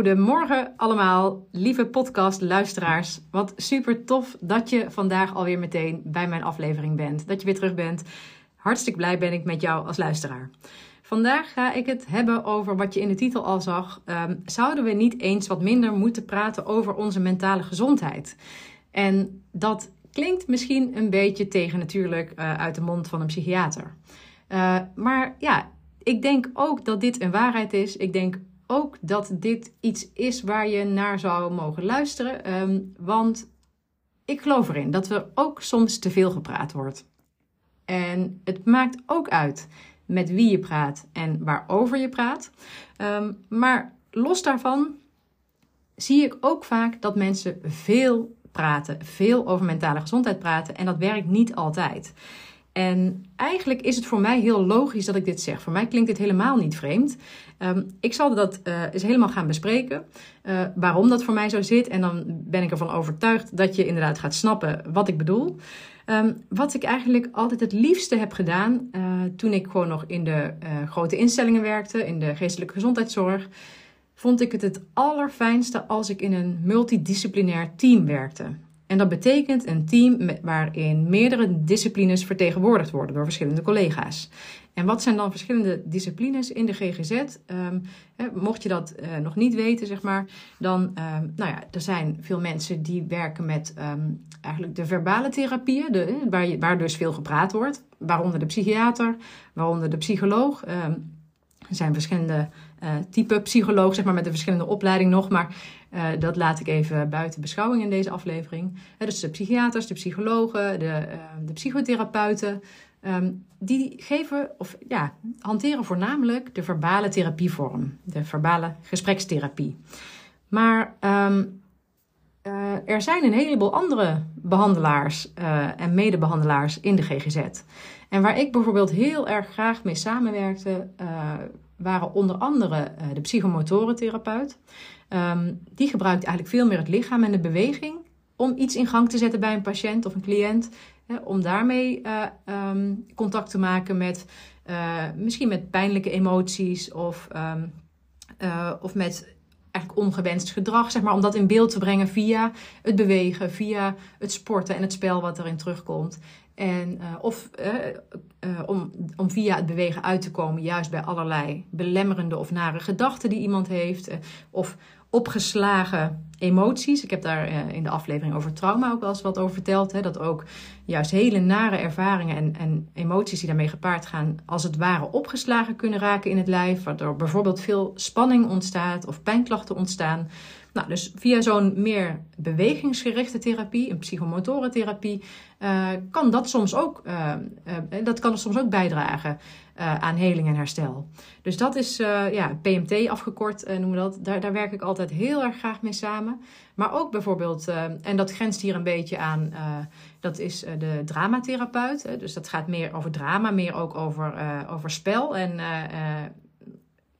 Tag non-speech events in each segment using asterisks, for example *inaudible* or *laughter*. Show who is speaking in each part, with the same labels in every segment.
Speaker 1: Goedemorgen allemaal, lieve podcastluisteraars. Wat super tof dat je vandaag alweer meteen bij mijn aflevering bent. Dat je weer terug bent. Hartstikke blij ben ik met jou als luisteraar. Vandaag ga ik het hebben over wat je in de titel al zag. Ehm, zouden we niet eens wat minder moeten praten over onze mentale gezondheid? En dat klinkt misschien een beetje tegen natuurlijk uh, uit de mond van een psychiater. Uh, maar ja, ik denk ook dat dit een waarheid is. Ik denk ook dat dit iets is waar je naar zou mogen luisteren. Um, want ik geloof erin dat er ook soms te veel gepraat wordt. En het maakt ook uit met wie je praat en waarover je praat. Um, maar los daarvan zie ik ook vaak dat mensen veel praten, veel over mentale gezondheid praten. En dat werkt niet altijd. En eigenlijk is het voor mij heel logisch dat ik dit zeg. Voor mij klinkt dit helemaal niet vreemd. Um, ik zal dat uh, eens helemaal gaan bespreken. Uh, waarom dat voor mij zo zit. En dan ben ik ervan overtuigd dat je inderdaad gaat snappen wat ik bedoel. Um, wat ik eigenlijk altijd het liefste heb gedaan uh, toen ik gewoon nog in de grote instellingen werkte, in de geestelijke gezondheidszorg, vond ik het het allerfijnste als ik in een multidisciplinair team werkte. En dat betekent een team waarin meerdere disciplines vertegenwoordigd worden door verschillende collega's. En wat zijn dan verschillende disciplines in de GGZ? Ehm, mocht je dat uh, nog niet weten, zeg maar, dan, um, nou ja, er zijn veel mensen die werken met um, eigenlijk de verbale therapieën, de, waar, je, dus veel gepraat wordt, waaronder de psychiater, waaronder de psycholoog. Er zijn verschillende uh, type psycholoog, zeg maar, met een verschillende opleiding nog. Maar uh, dat laat ik even buiten beschouwing in deze aflevering. Uh, dus de psychiaters, de psychologen, de, de psychotherapeuten. Um, die geven of ja, hanteren voornamelijk de verbale therapievorm, de verbale gesprekstherapie. Maar um, er zijn een heleboel andere behandelaars en medebehandelaars in de GGZ. En waar ik bijvoorbeeld heel erg graag mee samenwerkte, waren onder andere de psychomotorentherapeut. Um, die gebruikt eigenlijk veel meer het lichaam en de beweging om iets in gang te zetten bij een patiënt of een cliënt. Hè, om daarmee uh, um, contact te maken met misschien met pijnlijke emoties of, um, of met eigenlijk ongewenst gedrag, zeg maar, om dat in beeld te brengen via het bewegen, via het sporten en het spel wat erin terugkomt. En, of om, om via het bewegen uit te komen, juist bij allerlei belemmerende of nare gedachten die iemand heeft, of opgeslagen emoties. Ik heb daar in de aflevering over trauma ook wel eens wat over verteld. Hè, dat ook juist hele nare ervaringen en, en emoties die daarmee gepaard gaan, als het ware opgeslagen kunnen raken in het lijf, waardoor bijvoorbeeld veel spanning ontstaat of pijnklachten ontstaan. Nou, dus via zo'n meer bewegingsgerichte therapie, een psychomotorentherapie, uh, kan dat soms ook, uh, uh, dat kan soms ook bijdragen aan heling en herstel. Dus dat is ja, PMT afgekort, noemen we dat. Daar, daar werk ik altijd heel erg graag mee samen. Maar ook bijvoorbeeld, en dat grenst hier een beetje aan, dat is de dramatherapeut. dus dat gaat meer over drama, meer ook over, over spel en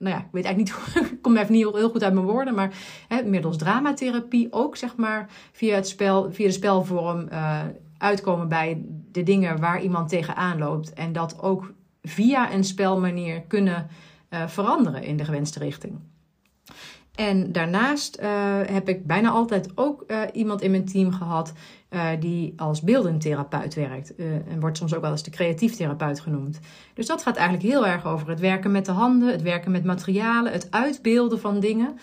Speaker 1: nou ja, ik weet eigenlijk niet, *laughs* ik kom even niet heel, goed uit mijn woorden, maar hè, middels dramatherapie ook, zeg maar, via het spel, via de spelvorm uh, uitkomen bij de dingen waar iemand tegenaan loopt. En dat ook via een spelmanier kunnen uh, veranderen in de gewenste richting. En daarnaast heb ik bijna altijd ook iemand in mijn team gehad die als beeldend therapeut werkt. en wordt soms ook wel eens de creatief therapeut genoemd. Dus dat gaat eigenlijk heel erg over het werken met de handen, het werken met materialen, het uitbeelden van dingen.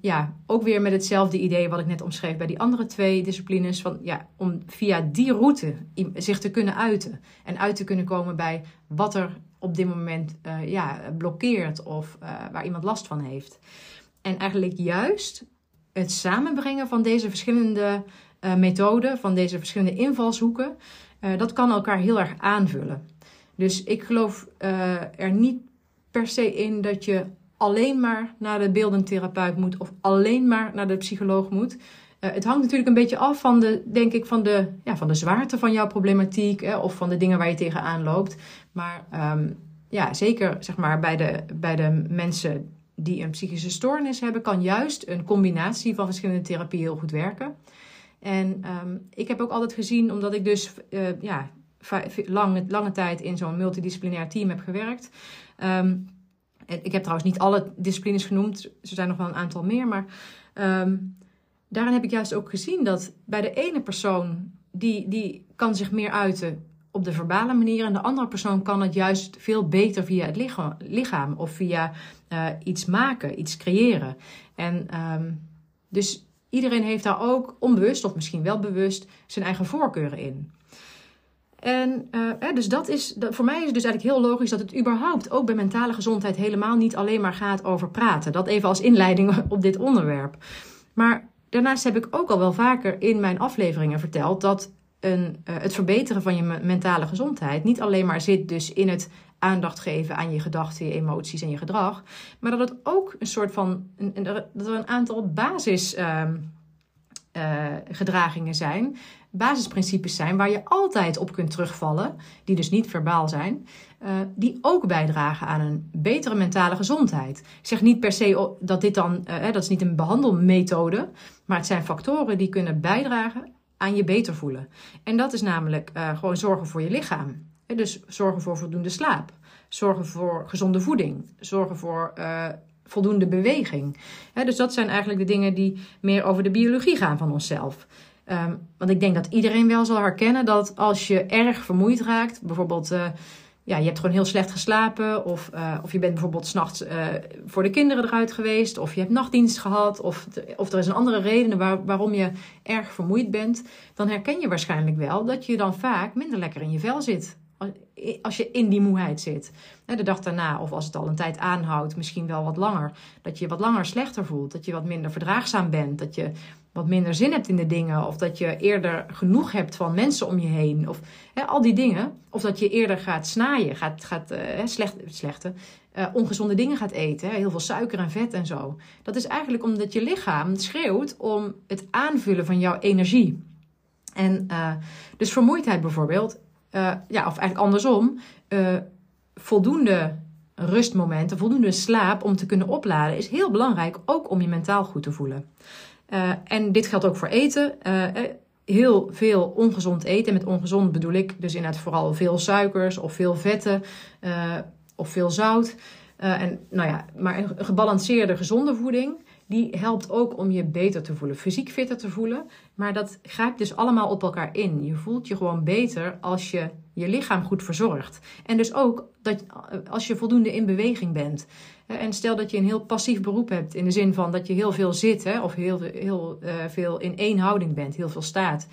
Speaker 1: Ja, ook weer met hetzelfde idee wat ik net omschreef bij die andere twee disciplines. Van, ja, om via die route zich te kunnen uiten. En uit te kunnen komen bij wat er op dit moment ja, blokkeert of waar iemand last van heeft. En eigenlijk juist het samenbrengen van deze verschillende methoden, van deze verschillende invalshoeken, dat kan elkaar heel erg aanvullen. Dus ik geloof er niet per se in dat je alleen maar naar de beeldend therapeut moet of alleen maar naar de psycholoog moet. Het hangt natuurlijk een beetje af van de, denk ik, van de, ja, van de zwaarte van jouw problematiek of van de dingen waar je tegenaan loopt. Maar um, ja, zeker zeg maar, bij, de, bij de mensen die een psychische stoornis hebben, kan juist een combinatie van verschillende therapieën heel goed werken. En um, ik heb ook altijd gezien, omdat ik dus uh, ja, lang, lange tijd in zo'n multidisciplinair team heb gewerkt. Um, ik heb trouwens niet alle disciplines genoemd, er zijn nog wel een aantal meer. Maar um, daarin heb ik juist ook gezien dat bij de ene persoon, die, die kan zich meer uiten op de verbale manier. En de andere persoon kan het juist veel beter via het lichaam, of via uh, iets maken, iets creëren. En um, dus iedereen heeft daar ook onbewust, of misschien wel bewust, zijn eigen voorkeuren in. En uh, dus dat is, voor mij is het dus eigenlijk heel logisch dat het überhaupt ook bij mentale gezondheid helemaal niet alleen maar gaat over praten. Dat even als inleiding *laughs* op dit onderwerp. Maar daarnaast heb ik ook al wel vaker in mijn afleveringen verteld dat een, uh, het verbeteren van je mentale gezondheid niet alleen maar zit dus in het aandacht geven aan je gedachten, je emoties en je gedrag. Maar dat het ook een soort van, een, dat er een aantal basis. Uh, uh, gedragingen zijn, basisprincipes zijn waar je altijd op kunt terugvallen, die dus niet verbaal zijn, uh, die ook bijdragen aan een betere mentale gezondheid. Ik zeg niet per se dat dit dan, dat is niet een behandelmethode, maar het zijn factoren die kunnen bijdragen aan je beter voelen. En dat is namelijk gewoon zorgen voor je lichaam. Dus zorgen voor voldoende slaap, zorgen voor gezonde voeding, zorgen voor voldoende beweging. dus dat zijn eigenlijk de dingen die meer over de biologie gaan van onszelf. Um, want ik denk dat iedereen wel zal herkennen dat als je erg vermoeid raakt, bijvoorbeeld uh, ja, je hebt gewoon heel slecht geslapen, of, uh, of je bent bijvoorbeeld s'nachts uh, voor de kinderen eruit geweest, of je hebt nachtdienst gehad, of, of er is een andere reden waar, waarom je erg vermoeid bent, dan herken je waarschijnlijk wel dat je dan vaak minder lekker in je vel zit als je in die moeheid zit. De dag daarna, of als het al een tijd aanhoudt, misschien wel wat langer. Dat je wat langer slechter voelt. Dat je wat minder verdraagzaam bent. Dat je wat minder zin hebt in de dingen. Of dat je eerder genoeg hebt van mensen om je heen. Of al die dingen. Of dat je eerder gaat snaaien. Gaat, gaat uh, slecht, slechte, uh, ongezonde dingen gaat eten. Heel veel suiker en vet en zo. Dat is eigenlijk omdat je lichaam schreeuwt om het aanvullen van jouw energie. En uh, dus vermoeidheid bijvoorbeeld uh, ja, of eigenlijk andersom, uh, voldoende rustmomenten, voldoende slaap om te kunnen opladen, is heel belangrijk, ook om je mentaal goed te voelen. Uh, en dit geldt ook voor eten. heel veel ongezond eten. En met ongezond bedoel ik dus inderdaad vooral veel suikers of veel vetten of veel zout. en nou ja, maar een gebalanceerde, gezonde voeding die helpt ook om je beter te voelen, fysiek fitter te voelen. Maar dat grijpt dus allemaal op elkaar in. Je voelt je gewoon beter als je je lichaam goed verzorgt. En dus ook dat als je voldoende in beweging bent. En stel dat je een heel passief beroep hebt, in de zin van dat je heel veel zit, hè, of heel, heel uh, veel in één houding bent, heel veel staat.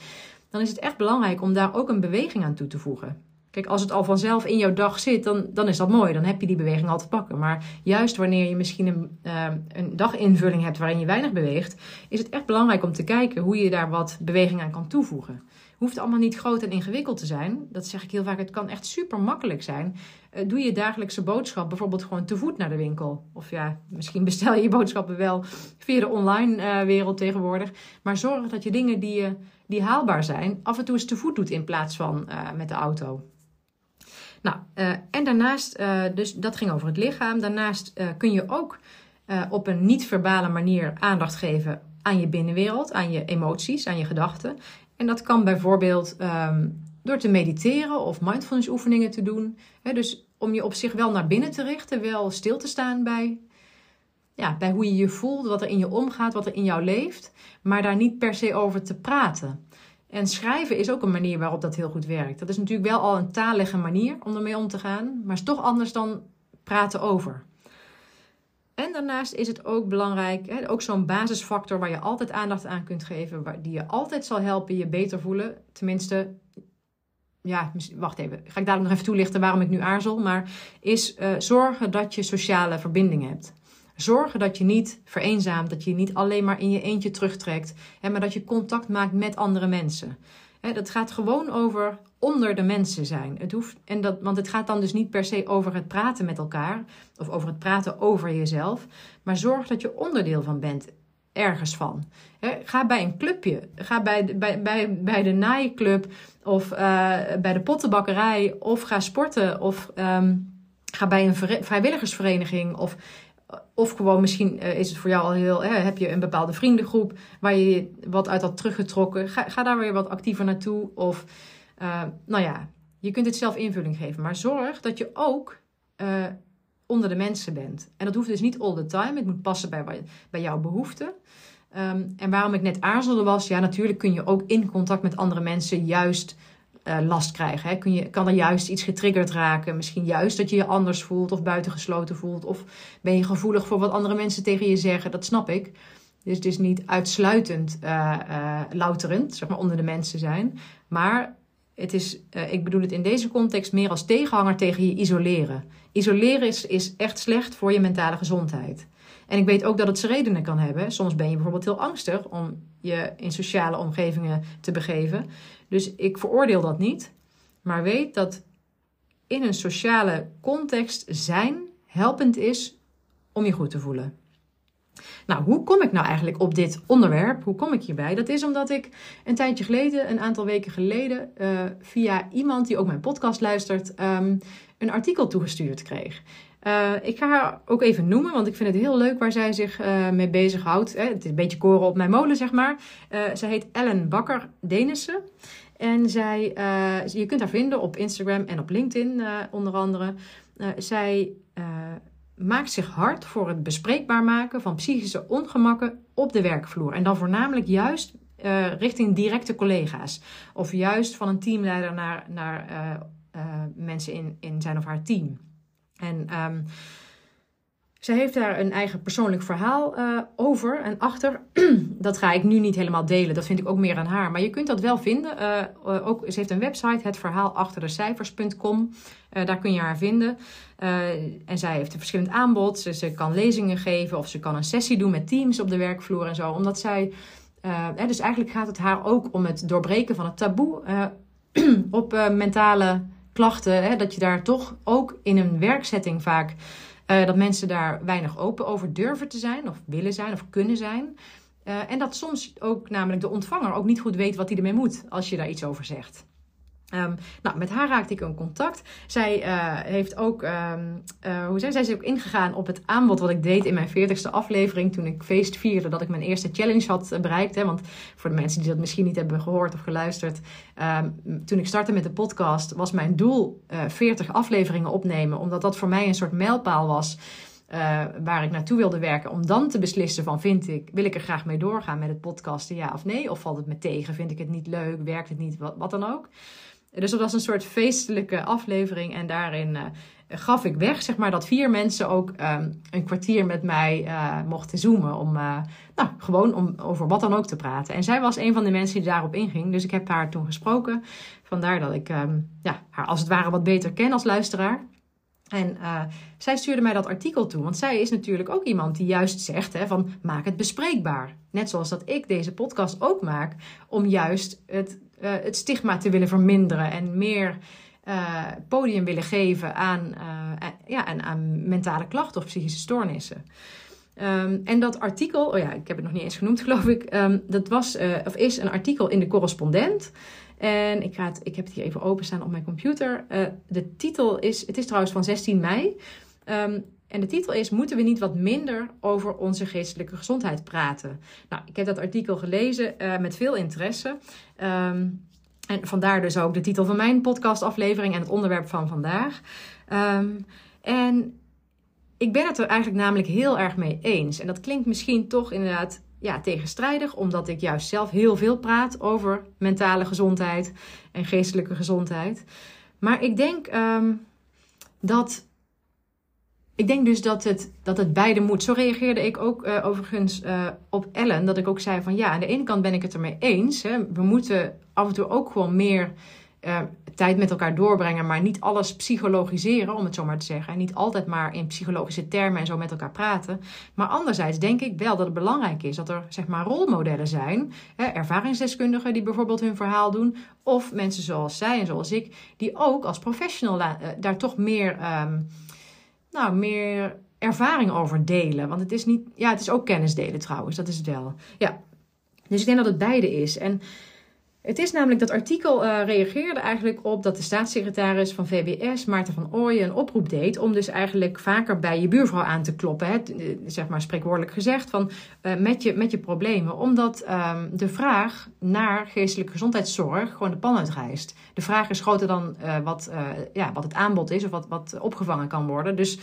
Speaker 1: Dan is het echt belangrijk om daar ook een beweging aan toe te voegen. Kijk, als het al vanzelf in jouw dag zit, dan, dan is dat mooi. Dan heb je die beweging al te pakken. Maar juist wanneer je misschien een, uh, een daginvulling hebt waarin je weinig beweegt, is het echt belangrijk om te kijken hoe je daar wat beweging aan kan toevoegen. Hoeft allemaal niet groot en ingewikkeld te zijn. Dat zeg ik heel vaak. Het kan echt super makkelijk zijn. Uh, doe je dagelijkse boodschap bijvoorbeeld gewoon te voet naar de winkel. Of ja, misschien bestel je je boodschappen wel via de online uh, wereld tegenwoordig. Maar zorg dat je dingen die, uh, die haalbaar zijn, af en toe eens te voet doet in plaats van met de auto. Nou, uh, en daarnaast, uh, dus dat ging over het lichaam. Daarnaast uh, kun je ook op een niet-verbale manier aandacht geven aan je binnenwereld, aan je emoties, aan je gedachten. En dat kan bijvoorbeeld um, door te mediteren of mindfulness oefeningen te doen. dus om je op zich wel naar binnen te richten, wel stil te staan bij ja, bij hoe je je voelt, wat er in je omgaat, wat er in jou leeft, maar daar niet per se over te praten. En schrijven is ook een manier waarop dat heel goed werkt. Dat is natuurlijk wel al een talige manier om ermee om te gaan, maar is toch anders dan praten over. En daarnaast is het ook belangrijk, hè, ook zo'n basisfactor waar je altijd aandacht aan kunt geven, waar, die je altijd zal helpen je beter voelen. Tenminste, ja, wacht even, ga ik dadelijk nog even toelichten waarom ik nu aarzel, maar is uh, zorgen dat je sociale verbinding hebt. Zorgen dat je niet vereenzaamt, dat je niet alleen maar in je eentje terugtrekt, hè, maar dat je contact maakt met andere mensen. Hè, dat gaat gewoon over onder de mensen zijn. Het hoeft, en dat, want het gaat dan dus niet per se over het praten met elkaar of over het praten over jezelf, maar zorg dat je onderdeel van bent ergens van. ga bij een clubje, ga bij bij, bij, bij de naaiclub of uh, bij de pottenbakkerij of ga sporten of um, ga bij een vrijwilligersvereniging of of gewoon misschien uh, is het voor jou al heel, hè, heb je een bepaalde vriendengroep waar je wat uit had teruggetrokken. Ga, ga daar weer wat actiever naartoe. Of uh, nou ja, je kunt het zelf invulling geven. Maar zorg dat je ook uh, onder de mensen bent. En dat hoeft dus niet all the time. Het moet passen bij, bij jouw behoeften. Um, en waarom ik net aarzelde was, ja, natuurlijk kun je ook in contact met andere mensen juist uh, last krijgen. Hè? Kun je, kan er juist iets getriggerd raken? Misschien juist dat je je anders voelt of buitengesloten voelt. Of ben je gevoelig voor wat andere mensen tegen je zeggen? Dat snap ik. Dus het is niet uitsluitend uh, uh, louterend, zeg maar, onder de mensen zijn. Maar het is, ik bedoel het in deze context meer als tegenhanger tegen je isoleren. Isoleren is, is echt slecht voor je mentale gezondheid. En ik weet ook dat het zijn redenen kan hebben. Soms ben je bijvoorbeeld heel angstig om je in sociale omgevingen te begeven. Dus ik veroordeel dat niet. Maar weet dat in een sociale context zijn helpend is om je goed te voelen. Nou, hoe kom ik nou eigenlijk op dit onderwerp? Hoe kom ik hierbij? Dat is omdat ik een tijdje geleden, een aantal weken geleden, uh, via iemand die ook mijn podcast luistert, um, een artikel toegestuurd kreeg. Uh, ik ga haar ook even noemen, want ik vind het heel leuk waar zij zich uh, mee bezighoudt. Het is een beetje koren op mijn molen, zeg maar. Uh, zij heet Ellen Bakker Denissen. En zij, je kunt haar vinden op Instagram en op LinkedIn onder andere. zij maakt zich hard voor het bespreekbaar maken van psychische ongemakken op de werkvloer. En dan voornamelijk juist richting directe collega's. Of juist van een teamleider naar, naar mensen in, in zijn of haar team. En um, zij heeft daar een eigen persoonlijk verhaal uh, over en achter. *clears throat* dat ga ik nu niet helemaal delen, dat vind ik ook meer aan haar. Maar je kunt dat wel vinden. Uh, ook, ze heeft een website, het verhaal achter de cijfers.com. Uh, daar kun je haar vinden. en zij heeft een verschillend aanbod. Ze, ze, kan lezingen geven of ze kan een sessie doen met teams op de werkvloer en zo. Omdat zij. dus eigenlijk gaat het haar ook om het doorbreken van het taboe *clears throat* op mentale hè, dat je daar toch ook in een werksetting vaak, uh, dat mensen daar weinig open over durven te zijn, of willen zijn, of kunnen zijn. Uh, en dat soms ook namelijk de ontvanger ook niet goed weet wat hij ermee moet als je daar iets over zegt. Um, nou, met haar raakte ik in contact. Zij uh, heeft ook, um, uh, hoe zei zij, is ook ingegaan op het aanbod wat ik deed in mijn 40ste aflevering. Toen ik feest vierde dat ik mijn eerste challenge had eh, bereikt. Hè, want voor de mensen die dat misschien niet hebben gehoord of geluisterd. Um, toen ik startte met de podcast was mijn doel uh, 40 afleveringen opnemen. Omdat dat voor mij een soort mijlpaal was. Waar ik naartoe wilde werken. Om dan te beslissen van vind ik, wil ik er graag mee doorgaan met het podcasten, ja of nee? Of valt het me tegen? Vind ik het niet leuk? Werkt het niet? Wat, wat dan ook? Dus dat was een soort feestelijke aflevering. En daarin uh, gaf ik weg, zeg maar, dat vier mensen ook um, een kwartier met mij uh, mochten zoomen. Om, uh, nou, gewoon om over wat dan ook te praten. En zij was een van de mensen die daarop inging. Dus ik heb haar toen gesproken. Vandaar dat ik um, ja, haar als het ware wat beter ken als luisteraar. En uh, zij stuurde mij dat artikel toe, want zij is natuurlijk ook iemand die juist zegt hè, van maak het bespreekbaar. Net zoals dat ik deze podcast ook maak, om juist het uh, het stigma te willen verminderen en meer uh, podium willen geven aan, ja, en aan mentale klachten of psychische stoornissen. Um, en dat artikel, oh ja, ik heb het nog niet eens genoemd, *laughs* geloof ik. Um, dat was of is een artikel in de correspondent. En ik, ga het, ik heb het hier even openstaan op mijn computer. de titel is, het is trouwens van 16 mei. Um, en de titel is: Moeten we niet wat minder over onze geestelijke gezondheid praten? Nou, ik heb dat artikel gelezen uh, met veel interesse. Um, en vandaar dus ook de titel van mijn podcastaflevering en het onderwerp van vandaag. Um, en ik ben het er eigenlijk namelijk heel erg mee eens. En dat klinkt misschien toch inderdaad ja, tegenstrijdig, omdat ik juist zelf heel veel praat over mentale gezondheid en geestelijke gezondheid. Maar ik denk ehm, dat. Ik denk dus dat het, dat het beide moet. Zo reageerde ik ook uh, overigens uh, op Ellen. Dat ik ook zei van ja, aan de ene kant ben ik het ermee eens. Hè. We moeten af en toe ook gewoon meer uh, tijd met elkaar doorbrengen, maar niet alles psychologiseren, om het zo maar te zeggen. En niet altijd maar in psychologische termen en zo met elkaar praten. Maar anderzijds denk ik wel dat het belangrijk is dat er zeg maar rolmodellen zijn. Hè, ervaringsdeskundigen die bijvoorbeeld hun verhaal doen. Of mensen zoals zij en zoals ik, die ook als professional uh, daar toch meer, um, nou, meer ervaring over delen. Want het is niet, ja, het is ook kennis delen trouwens, dat is het wel. Ja. Dus ik denk dat het beide is. En het is namelijk dat artikel uh, reageerde eigenlijk op dat de staatssecretaris van VWS, Maarten van Ooyen, een oproep deed om dus eigenlijk vaker bij je buurvrouw aan te kloppen. Hè, eh, zeg maar spreekwoordelijk gezegd, van, uh, met, je, met je problemen. Omdat um, de vraag naar geestelijke gezondheidszorg gewoon de pan uitreist. De vraag is groter dan uh, wat, ja, wat het aanbod is of wat, wat opgevangen kan worden. Dus,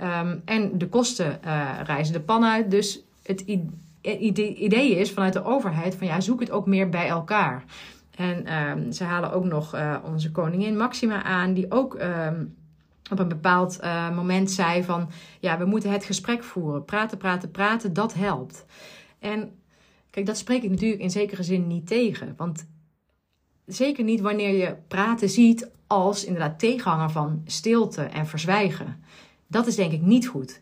Speaker 1: um, en de kosten reizen de pan uit. Dus het idee idee is vanuit de overheid van ja, zoek het ook meer bij elkaar. En um, ze halen ook nog uh, onze koningin Maxima aan, die ook um, op een bepaald uh, moment zei van ja, we moeten het gesprek voeren. Praten, praten, praten, dat helpt. En kijk, dat spreek ik natuurlijk in zekere zin niet tegen. Want zeker niet wanneer je praten ziet als inderdaad tegenhanger van stilte en verzwijgen. Dat is denk ik niet goed.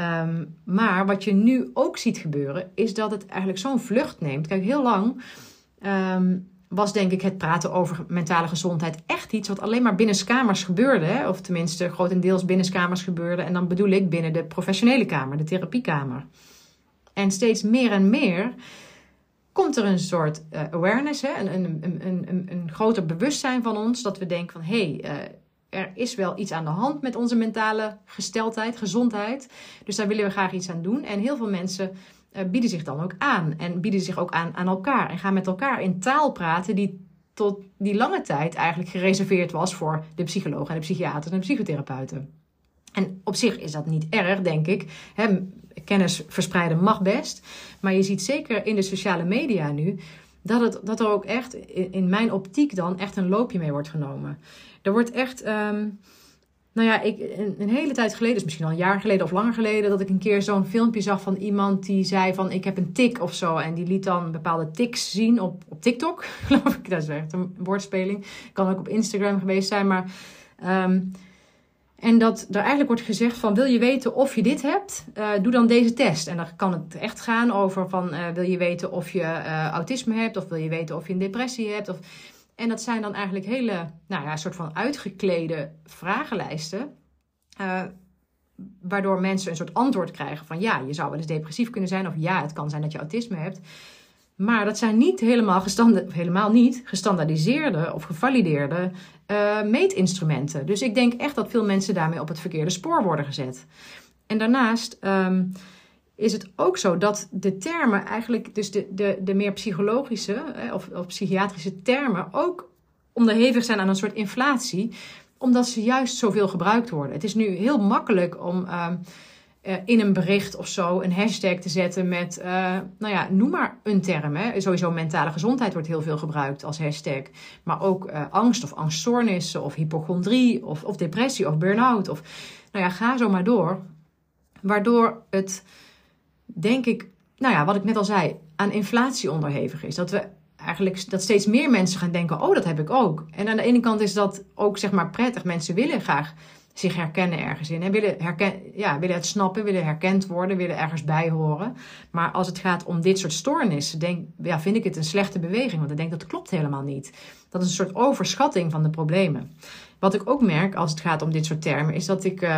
Speaker 1: Um, maar wat je nu ook ziet gebeuren, is dat het eigenlijk zo'n vlucht neemt. Kijk, heel lang um, was denk ik het praten over mentale gezondheid echt iets wat alleen maar binnenskamers gebeurde. Hè? Of tenminste grotendeels binnenskamers gebeurde. En dan bedoel ik binnen de professionele kamer, de therapiekamer. En steeds meer en meer komt er een soort uh, awareness, hè? Een, een, een, een, groter bewustzijn van ons. Dat we denken van, hé, hey, uh, er is wel iets aan de hand met onze mentale gesteldheid, gezondheid. Dus daar willen we graag iets aan doen. En heel veel mensen uh, bieden zich dan ook aan. En bieden zich ook aan aan elkaar. En gaan met elkaar in taal praten die tot die lange tijd eigenlijk gereserveerd was voor de psychologen en de psychiaters en de psychotherapeuten. En op zich is dat niet erg, denk ik. Kennis verspreiden mag best. Maar je ziet zeker in de sociale media nu dat, het, dat er ook echt in mijn optiek dan echt een loopje mee wordt genomen. Er wordt echt. Um, nou ja, ik, een, hele tijd geleden, dus misschien al een jaar geleden of langer geleden, dat ik een keer zo'n filmpje zag van iemand die zei van ik heb een tik of zo. En die liet dan bepaalde tics zien op, op TikTok, *laughs* geloof ik. Dat is echt een woordspeling. Kan ook op Instagram geweest zijn, maar... Um, en dat er eigenlijk wordt gezegd van wil je weten of je dit hebt, uh, doe dan deze test. En dan kan het echt gaan over van uh, wil je weten of je uh, autisme hebt of wil je weten of je een depressie hebt. Of... En dat zijn dan eigenlijk hele, nou ja, soort van uitgeklede vragenlijsten. waardoor mensen een soort antwoord krijgen van ja, je zou wel eens depressief kunnen zijn. Of ja, het kan zijn dat je autisme hebt. Maar dat zijn niet helemaal, gestanda helemaal niet gestandaardiseerde of gevalideerde uh, meetinstrumenten. Dus ik denk echt dat veel mensen daarmee op het verkeerde spoor worden gezet. En daarnaast um, is het ook zo dat de termen eigenlijk, dus de, de, de meer psychologische of, of psychiatrische termen, ook onderhevig zijn aan een soort inflatie, omdat ze juist zoveel gebruikt worden. Het is nu heel makkelijk om. Uh, uh, in een bericht of zo een hashtag te zetten met, uh, nou ja, noem maar een term. Hè. Sowieso mentale gezondheid wordt heel veel gebruikt als hashtag. Maar ook uh, angst of angststoornissen of hypochondrie of, of depressie of burn-out. Of, nou ja, ga zo maar door. Waardoor het, denk ik, nou ja, wat ik net al zei, aan inflatie onderhevig is. Dat we eigenlijk dat steeds meer mensen gaan denken: oh, dat heb ik ook. En aan de ene kant is dat ook zeg maar prettig. Mensen willen graag zich herkennen ergens in. En willen, herken, ja, willen het snappen, willen herkend worden, willen ergens bij horen. Maar als het gaat om dit soort stoornissen, denk, ja, vind ik het een slechte beweging. Want ik denk dat klopt helemaal niet. Dat is een soort overschatting van de problemen. Wat ik ook merk als het gaat om dit soort termen, is dat ik, uh,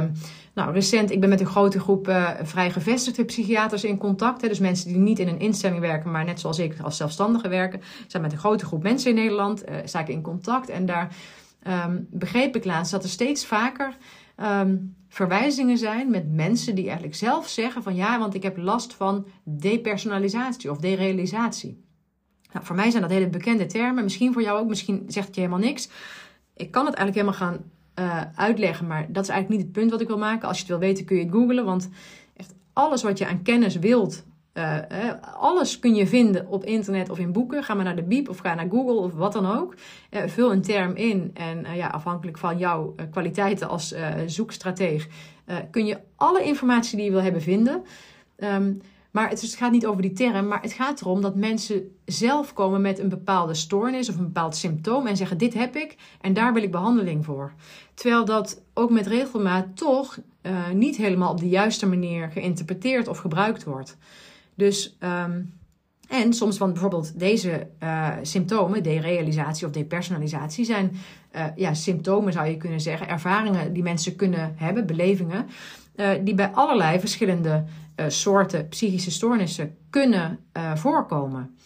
Speaker 1: nou recent, ik ben met een grote groep uh, vrij gevestigde psychiaters in contact. Hè, dus mensen die niet in een instelling werken, maar net zoals ik als zelfstandige werken. zijn met een grote groep mensen in Nederland, uh, sta ik in contact. En daar um, begreep ik laatst dat er steeds vaker um, verwijzingen zijn met mensen die eigenlijk zelf zeggen van ja, want ik heb last van depersonalisatie of derealisatie. Nou, voor mij zijn dat hele bekende termen. Misschien voor jou ook, misschien zegt je helemaal niks. Ik kan het eigenlijk helemaal gaan uh, uitleggen, maar dat is eigenlijk niet het punt wat ik wil maken. Als je het wil weten, kun je het googlen. Want echt alles wat je aan kennis wilt, uh, alles kun je vinden op internet of in boeken. Ga maar naar de Biep of ga naar Google of wat dan ook. Uh, vul een term in en ja, afhankelijk van jouw kwaliteiten als zoekstrateeg kun je alle informatie die je wil hebben vinden. Um, maar het, gaat niet over die term, maar het gaat erom dat mensen zelf komen met een bepaalde stoornis of een bepaald symptoom en zeggen: Dit heb ik en daar wil ik behandeling voor. Terwijl dat ook met regelmaat toch niet helemaal op de juiste manier geïnterpreteerd of gebruikt wordt. Dus. Um, en soms, want bijvoorbeeld deze uh, symptomen, derealisatie of depersonalisatie, zijn uh, ja, symptomen zou je kunnen zeggen, ervaringen die mensen kunnen hebben, belevingen, uh, die bij allerlei verschillende soorten psychische stoornissen kunnen voorkomen.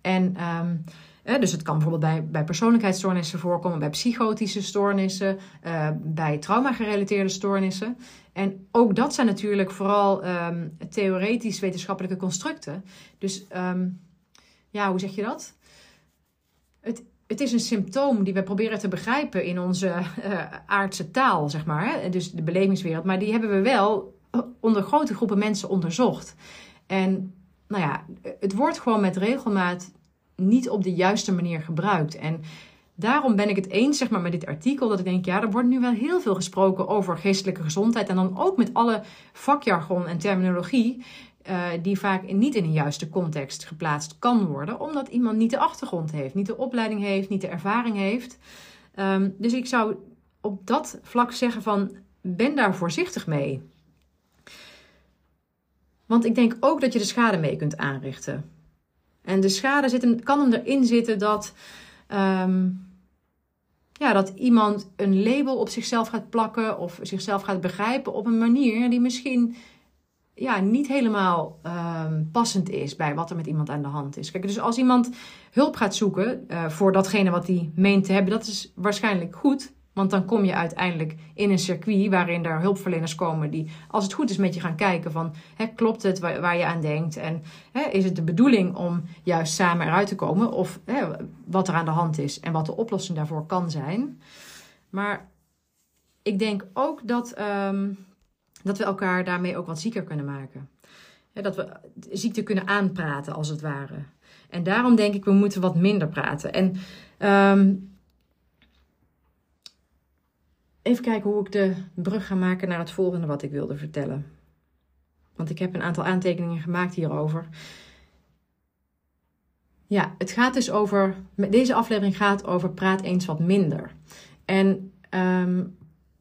Speaker 1: En um, dus het kan bijvoorbeeld bij, bij persoonlijkheidsstoornissen voorkomen, bij psychotische stoornissen, uh, bij trauma-gerelateerde stoornissen. En ook dat zijn natuurlijk vooral um, theoretisch wetenschappelijke constructen. Dus um, ja, hoe zeg je dat? Het, het is een symptoom die we proberen te begrijpen in onze uh, aardse taal, zeg maar. Dus de belevingswereld. Maar die hebben we wel onder grote groepen mensen onderzocht. En nou ja, het wordt gewoon met regelmaat niet op de juiste manier gebruikt. En daarom ben ik het eens zeg maar, met dit artikel. Dat ik denk, ja, er wordt nu wel heel veel gesproken over geestelijke gezondheid. En dan ook met alle vakjargon en terminologie. Uh, die vaak niet in een juiste context geplaatst kan worden. Omdat iemand niet de achtergrond heeft, niet de opleiding heeft, niet de ervaring heeft. Um, dus ik zou op dat vlak zeggen van, ben daar voorzichtig mee. Want ik denk ook dat je de schade mee kunt aanrichten. En de schade zit kan hem erin zitten dat, um, ja, dat iemand een label op zichzelf gaat plakken of zichzelf gaat begrijpen op een manier die misschien ja, niet helemaal um, passend is bij wat er met iemand aan de hand is. Kijk, dus als iemand hulp gaat zoeken uh, voor datgene wat hij meent te hebben, dat is waarschijnlijk goed. Want dan kom je uiteindelijk in een circuit waarin er hulpverleners komen die, als het goed is, met je gaan kijken van, hè, klopt het waar, je aan denkt? En hè, is het de bedoeling om juist samen eruit te komen? Of hè, wat er aan de hand is en wat de oplossing daarvoor kan zijn. Maar ik denk ook dat, um, dat we elkaar daarmee ook wat zieker kunnen maken. dat we ziekte kunnen aanpraten, als het ware. En daarom denk ik, we moeten wat minder praten. En um, Even kijken hoe ik de brug ga maken naar het volgende wat ik wilde vertellen. Want ik heb een aantal aantekeningen gemaakt hierover. Ja, het gaat dus over. Deze aflevering gaat over praat eens wat minder. En um,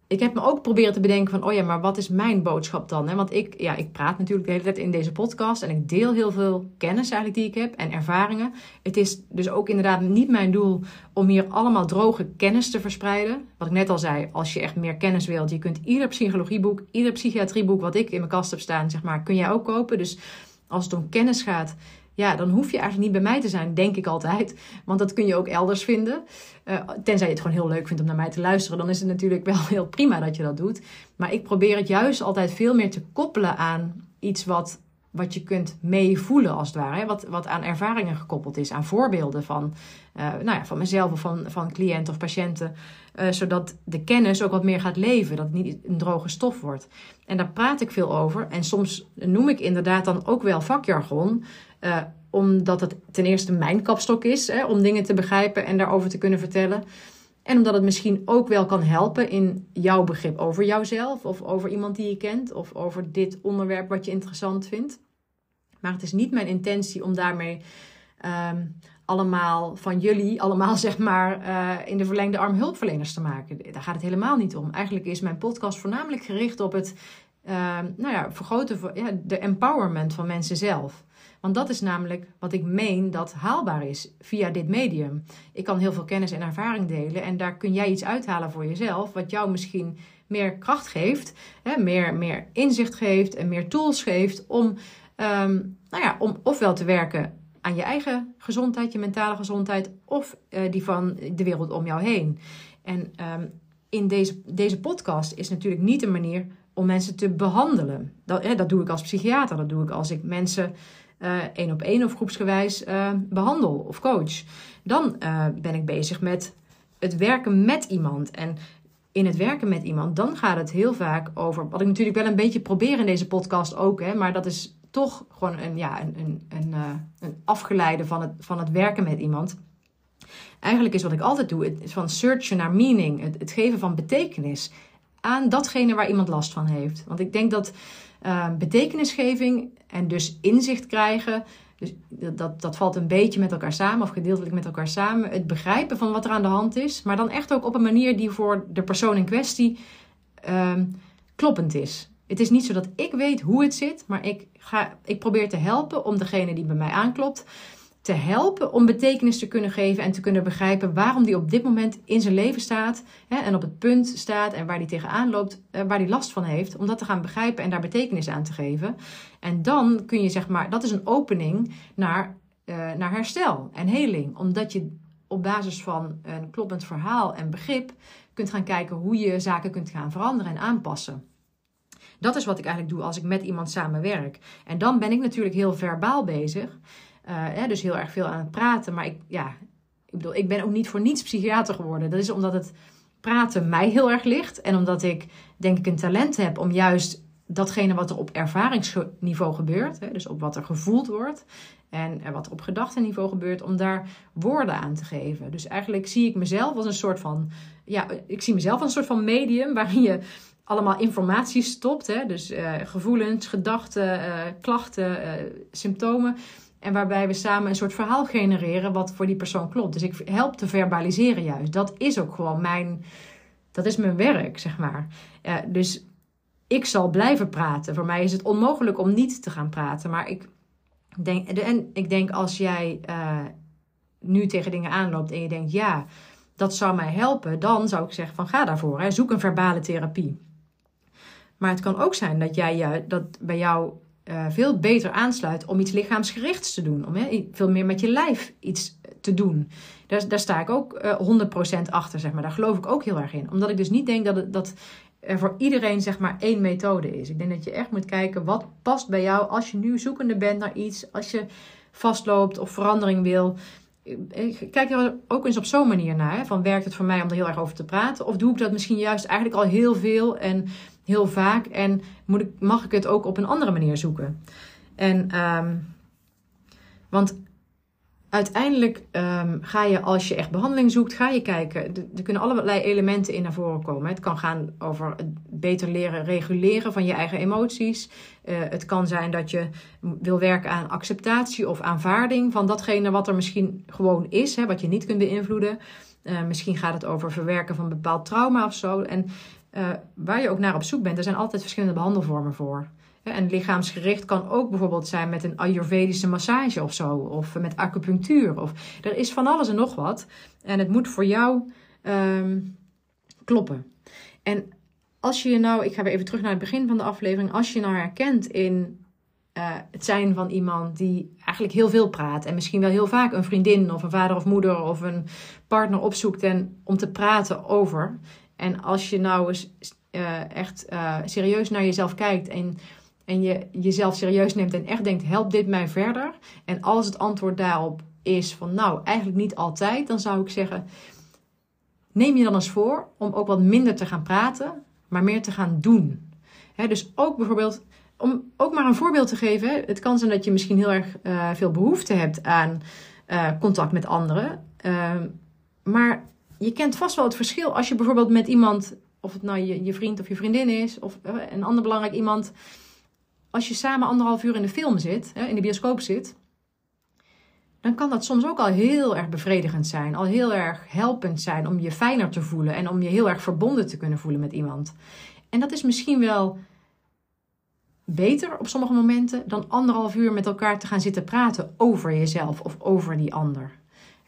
Speaker 1: ik heb me ook proberen te bedenken van, oh ja, maar wat is mijn boodschap dan? Want ik, ja, ik praat natuurlijk de hele tijd in deze podcast en ik deel heel veel kennis eigenlijk die ik heb en ervaringen. Het is dus ook inderdaad niet mijn doel om hier allemaal droge kennis te verspreiden. Wat ik net al zei, als je echt meer kennis wilt, je kunt ieder psychologieboek, ieder psychiatrieboek wat ik in mijn kast heb staan, zeg maar, kun jij ook kopen. Dus als het om kennis gaat, ja, dan hoef je eigenlijk niet bij mij te zijn, denk ik altijd. Want dat kun je ook elders vinden. Uh, tenzij je het gewoon heel leuk vindt om naar mij te luisteren, dan is het natuurlijk wel heel prima dat je dat doet. Maar ik probeer het juist altijd veel meer te koppelen aan iets wat, wat je kunt meevoelen, als het ware. Wat, wat aan ervaringen gekoppeld is, aan voorbeelden van, uh, nou ja, van mezelf of van, van cliënten of patiënten. Uh, zodat de kennis ook wat meer gaat leven, dat het niet een droge stof wordt. En daar praat ik veel over. En soms noem ik inderdaad dan ook wel vakjargon. Uh, omdat het ten eerste mijn kapstok is hè, om dingen te begrijpen en daarover te kunnen vertellen. En omdat het misschien ook wel kan helpen in jouw begrip over jouzelf of over iemand die je kent of over dit onderwerp wat je interessant vindt. Maar het is niet mijn intentie om daarmee um, allemaal van jullie, allemaal *laughs* zeg maar uh, in de verlengde arm hulpverleners te maken. Daar gaat het helemaal niet om. Eigenlijk is mijn podcast voornamelijk gericht op het uh, nou ja, vergroten, ja, de empowerment van mensen zelf. Want dat is namelijk wat ik meen dat haalbaar is via dit medium. Ik kan heel veel kennis en ervaring delen en daar kun jij iets uithalen voor jezelf, wat jou misschien meer kracht geeft, hè, meer, meer inzicht geeft en meer tools geeft om, um, nou ja, om ofwel te werken aan je eigen gezondheid, je mentale gezondheid, of uh, die van de wereld om jou heen. En um, in deze, deze podcast is natuurlijk niet een manier om mensen te behandelen. Dat, hè, dat doe ik als psychiater, dat doe ik als ik mensen één op één of groepsgewijs uh, behandel of coach. Dan uh, ben ik bezig met het werken met iemand. En in het werken met iemand, dan gaat het heel vaak over. Wat ik natuurlijk wel een beetje probeer in deze podcast ook, hè, maar dat is toch gewoon een, ja, een, een, een, een afgeleide van het, van het werken met iemand. Eigenlijk is wat ik altijd doe, het is van searchen naar meaning, het geven van betekenis aan datgene waar iemand last van heeft. Want ik denk dat uh, betekenisgeving en dus inzicht krijgen, dus dat, dat valt een beetje met elkaar samen, of gedeeltelijk met elkaar samen. Het begrijpen van wat er aan de hand is, maar dan echt ook op een manier die voor de persoon in kwestie uh, kloppend is. Het is niet zo dat ik weet hoe het zit, maar ik, ga, ik probeer te helpen om degene die bij mij aanklopt te helpen om betekenis te kunnen geven en te kunnen begrijpen waarom die op dit moment in zijn leven staat hè, en op het punt staat en waar die tegenaan loopt, eh, waar die last van heeft, om dat te gaan begrijpen en daar betekenis aan te geven. En dan kun je zeg maar, dat is een opening naar, uh, naar herstel en heling, omdat je op basis van een kloppend verhaal en begrip kunt gaan kijken hoe je zaken kunt gaan veranderen en aanpassen. Dat is wat ik eigenlijk doe als ik met iemand samenwerk. En dan ben ik natuurlijk heel verbaal bezig. Uh, dus heel erg veel aan het praten. Maar ik, ja, ik bedoel, ik ben ook niet voor niets psychiater geworden. Dat is omdat het praten mij heel erg ligt. En omdat ik denk ik een talent heb om juist datgene wat er op ervaringsniveau gebeurt, hè, dus op wat er gevoeld wordt en wat er op gedachtenniveau gebeurt, om daar woorden aan te geven. Dus eigenlijk zie ik mezelf als een soort van, ja, ik zie mezelf als een soort van medium waarin je allemaal informatie stopt, hè, dus uh, gevoelens, gedachten, uh, klachten, symptomen. En waarbij we samen een soort verhaal genereren wat voor die persoon klopt. Dus ik help te verbaliseren juist. Dat is ook gewoon mijn, dat is mijn werk, zeg maar. Dus ik zal blijven praten. Voor mij is het onmogelijk om niet te gaan praten. Maar ik denk, en ik denk als jij uh, nu tegen dingen aanloopt en je denkt, ja, dat zou mij helpen, dan zou ik zeggen van ga daarvoor. Hè. Zoek een verbale therapie. Maar het kan ook zijn dat, jij, dat bij jou uh, veel beter aansluit om iets lichaamsgerichts te doen. Om hè, veel meer met je lijf iets te doen. Daar, daar sta ik ook uh, 100% achter, zeg maar. Daar geloof ik ook heel erg in. Omdat ik dus niet denk dat, dat er voor iedereen zeg maar één methode is. Ik denk dat je echt moet kijken wat past bij jou als je nu zoekende bent naar iets. Als je vastloopt of verandering wil. Kijk er ook eens op zo'n manier naar. Van werkt het voor mij om er heel erg over te praten? Of doe ik dat misschien juist eigenlijk al heel veel en heel vaak. En moet ik, mag ik het ook op een andere manier zoeken? En, um, want uiteindelijk um, ga je, als je echt behandeling zoekt, ga je kijken. Er kunnen allerlei elementen in naar voren komen. Het kan gaan over het beter leren reguleren van je eigen emoties. Uh, het kan zijn dat je wil werken aan acceptatie of aanvaarding van datgene wat er misschien gewoon is, hè, wat je niet kunt beïnvloeden. Uh, misschien gaat het over verwerken van bepaald trauma of zo. En uh, waar je ook naar op zoek bent, er zijn altijd verschillende behandelvormen voor. En lichaamsgericht kan ook bijvoorbeeld zijn met een Ayurvedische massage of zo, of met acupunctuur. Of, er is van alles en nog wat. En het moet voor jou um, kloppen. En als je je nou, ik ga weer even terug naar het begin van de aflevering, als je nou herkent in uh, het zijn van iemand die eigenlijk heel veel praat en misschien wel heel vaak een vriendin of een vader of moeder of een partner opzoekt en om te praten over en als je nou eens uh, echt uh, serieus naar jezelf kijkt en, en je jezelf serieus neemt en echt denkt: helpt dit mij verder? En als het antwoord daarop is van nou, eigenlijk niet altijd, dan zou ik zeggen: neem je dan eens voor om ook wat minder te gaan praten, maar meer te gaan doen. Dus ook bijvoorbeeld, om ook maar een voorbeeld te geven, het kan zijn dat je misschien heel erg uh, veel behoefte hebt aan contact met anderen. Ehm, maar je kent vast wel het verschil als je bijvoorbeeld met iemand, of het nou je, je vriend of je vriendin is, of eh, een ander belangrijk iemand, als je samen anderhalf uur in de film zit, in de bioscoop zit, dan kan dat soms ook al heel erg bevredigend zijn, al heel erg helpend zijn om je fijner te voelen en om je heel erg verbonden te kunnen voelen met iemand. En dat is misschien wel beter op sommige momenten dan anderhalf uur met elkaar te gaan zitten praten over jezelf of over die ander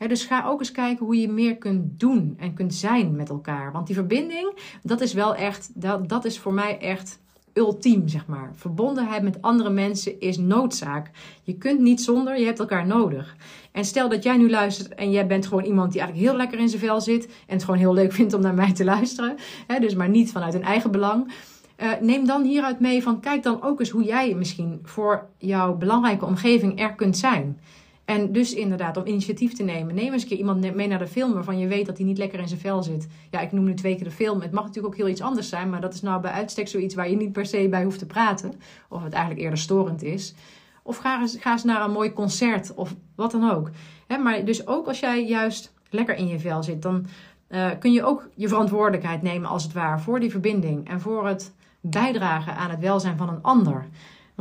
Speaker 1: dus ga ook eens kijken hoe je meer kunt doen en kunt zijn met elkaar. Want die verbinding, dat is wel echt, dat, dat is voor mij echt ultiem, zeg maar. Verbondenheid met andere mensen is noodzaak. Je kunt niet zonder, je hebt elkaar nodig. En stel dat jij nu luistert en jij bent gewoon iemand die eigenlijk heel lekker in zijn vel zit en het gewoon heel leuk vindt om naar mij te luisteren, dus maar niet vanuit een eigen belang. Uh, neem dan hieruit mee van kijk dan ook eens hoe jij misschien voor jouw belangrijke omgeving er kunt zijn. En dus inderdaad, om initiatief te nemen. Neem eens een keer iemand mee naar de film waarvan je weet dat hij niet lekker in zijn vel zit. Ja, ik noem nu twee keer de film. Het mag natuurlijk ook heel iets anders zijn, maar dat is nou bij uitstek zoiets waar je niet per se bij hoeft te praten. Of het eigenlijk eerder storend is. Of ga eens, ga eens naar een mooi concert of wat dan ook. maar dus ook als jij juist lekker in je vel zit, dan uh, kun je ook je verantwoordelijkheid nemen als het ware voor die verbinding en voor het bijdragen aan het welzijn van een ander.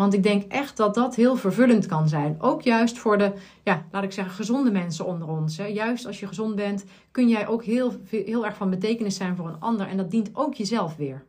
Speaker 1: Want ik denk echt dat dat heel vervullend kan zijn. Ook juist voor de, ja, laat ik zeggen, gezonde mensen onder ons. Hè. Juist als je gezond bent, kun jij ook heel, heel erg van betekenis zijn voor een ander. En dat dient ook jezelf weer.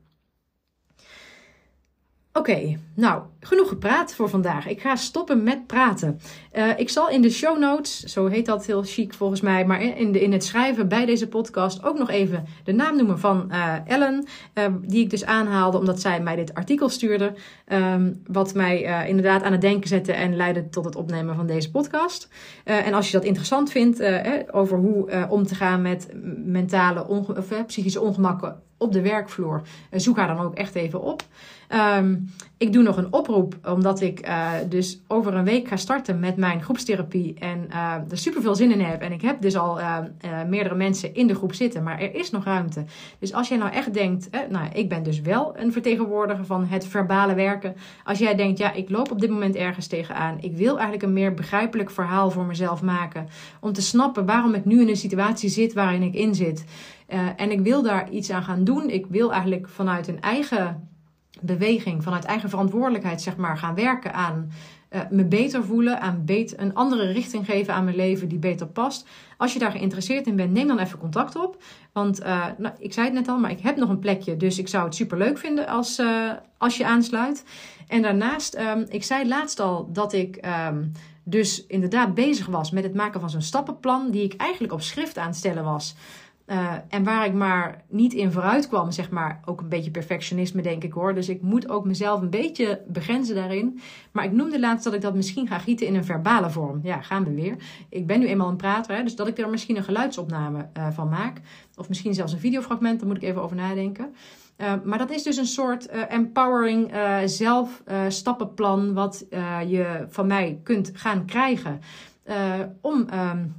Speaker 1: Oké, nou, genoeg gepraat voor vandaag. Ik ga stoppen met praten. Uh, ik zal in de show notes, zo heet dat heel chic volgens mij, maar in, de, in het schrijven bij deze podcast ook nog even de naam noemen van uh, Ellen, uh, die ik dus aanhaalde omdat zij mij dit artikel stuurde, um, wat mij inderdaad aan het denken zette en leidde tot het opnemen van deze podcast. en als je dat interessant vindt over hoe om te gaan met mentale of psychische ongemakken op de werkvloer, zoek haar dan ook echt even op. Um, ik doe nog een oproep, omdat ik uh, dus over een week ga starten met mijn groepstherapie. En uh, er super veel zin in heb. En ik heb dus al uh, meerdere mensen in de groep zitten, maar er is nog ruimte. Dus als jij nou echt denkt, nou, ik ben dus wel een vertegenwoordiger van het verbale werken. Als jij denkt, ja, ik loop op dit moment ergens tegenaan. Ik wil eigenlijk een meer begrijpelijk verhaal voor mezelf maken. Om te snappen waarom ik nu in een situatie zit waarin ik in zit. en ik wil daar iets aan gaan doen. Ik wil eigenlijk vanuit een eigen beweging, vanuit eigen verantwoordelijkheid, zeg maar, gaan werken aan uh, me beter voelen, aan een andere richting geven aan mijn leven die beter past. Als je daar geïnteresseerd in bent, neem dan even contact op. Want uh, nou, ik zei het net al, maar ik heb nog een plekje, dus ik zou het super leuk vinden als, uh, als je aansluit. En daarnaast, um, ik zei laatst al dat ik um, dus inderdaad bezig was met het maken van zo'n stappenplan, die ik eigenlijk op schrift aan stellen was. Uh, en waar ik maar niet in vooruit kwam, zeg maar, ook een beetje perfectionisme, denk ik hoor. Dus ik moet ook mezelf een beetje begrenzen daarin. Maar ik noemde laatst dat ik dat misschien ga gieten in een verbale vorm. Ja, gaan we weer. Ik ben nu eenmaal een prater, hè, dus dat ik er misschien een geluidsopname uh, van maak. Of misschien zelfs een videofragment, daar moet ik even over nadenken. Uh, maar dat is dus een soort empowering zelf stappenplan wat je van mij kunt gaan krijgen. om um,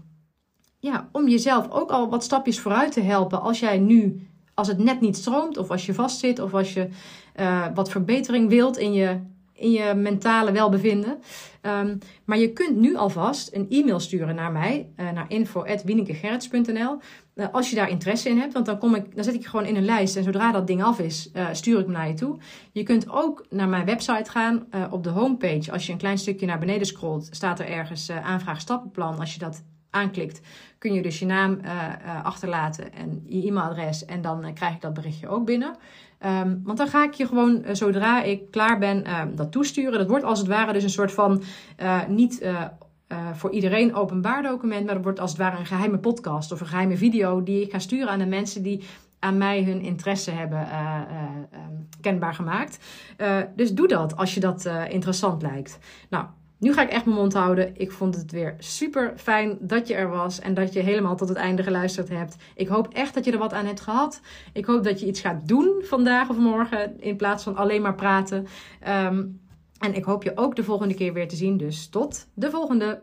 Speaker 1: ja, om jezelf ook al wat stapjes vooruit te helpen als jij nu, als het net niet stroomt, of als je vastzit, of als je uh, wat verbetering wilt in je, in je mentale welbevinden. Um, maar je kunt nu alvast een e-mail sturen naar mij, uh, naar info.wienekegerrits.nl. Uh, eh, als je daar interesse in hebt, want dan, kom ik, dan zet ik je gewoon in een lijst. En zodra dat ding af is, stuur ik hem naar je toe. Je kunt ook naar mijn website gaan. op de homepage, als je een klein stukje naar beneden scrolt, staat er ergens aanvraag stappenplan. Als je dat aanklikt, kun je dus je naam uh, uh, achterlaten en je e-mailadres. En dan uh, krijg ik dat berichtje ook binnen. Um, want dan ga ik je gewoon, zodra ik klaar ben, ehm, dat toesturen. Dat wordt als het ware dus een soort van niet voor iedereen openbaar document. Maar dat wordt als het ware een geheime podcast of een geheime video die ik ga sturen aan de mensen die aan mij hun interesse hebben um, kenbaar gemaakt. dus doe dat als je dat interessant lijkt. Nou, nu ga ik echt mijn mond houden. Ik vond het weer super fijn dat je er was en dat je helemaal tot het einde geluisterd hebt. Ik hoop echt dat je er wat aan hebt gehad. Ik hoop dat je iets gaat doen vandaag of morgen in plaats van alleen maar praten. Um, en ik hoop je ook de volgende keer weer te zien. Dus tot de volgende.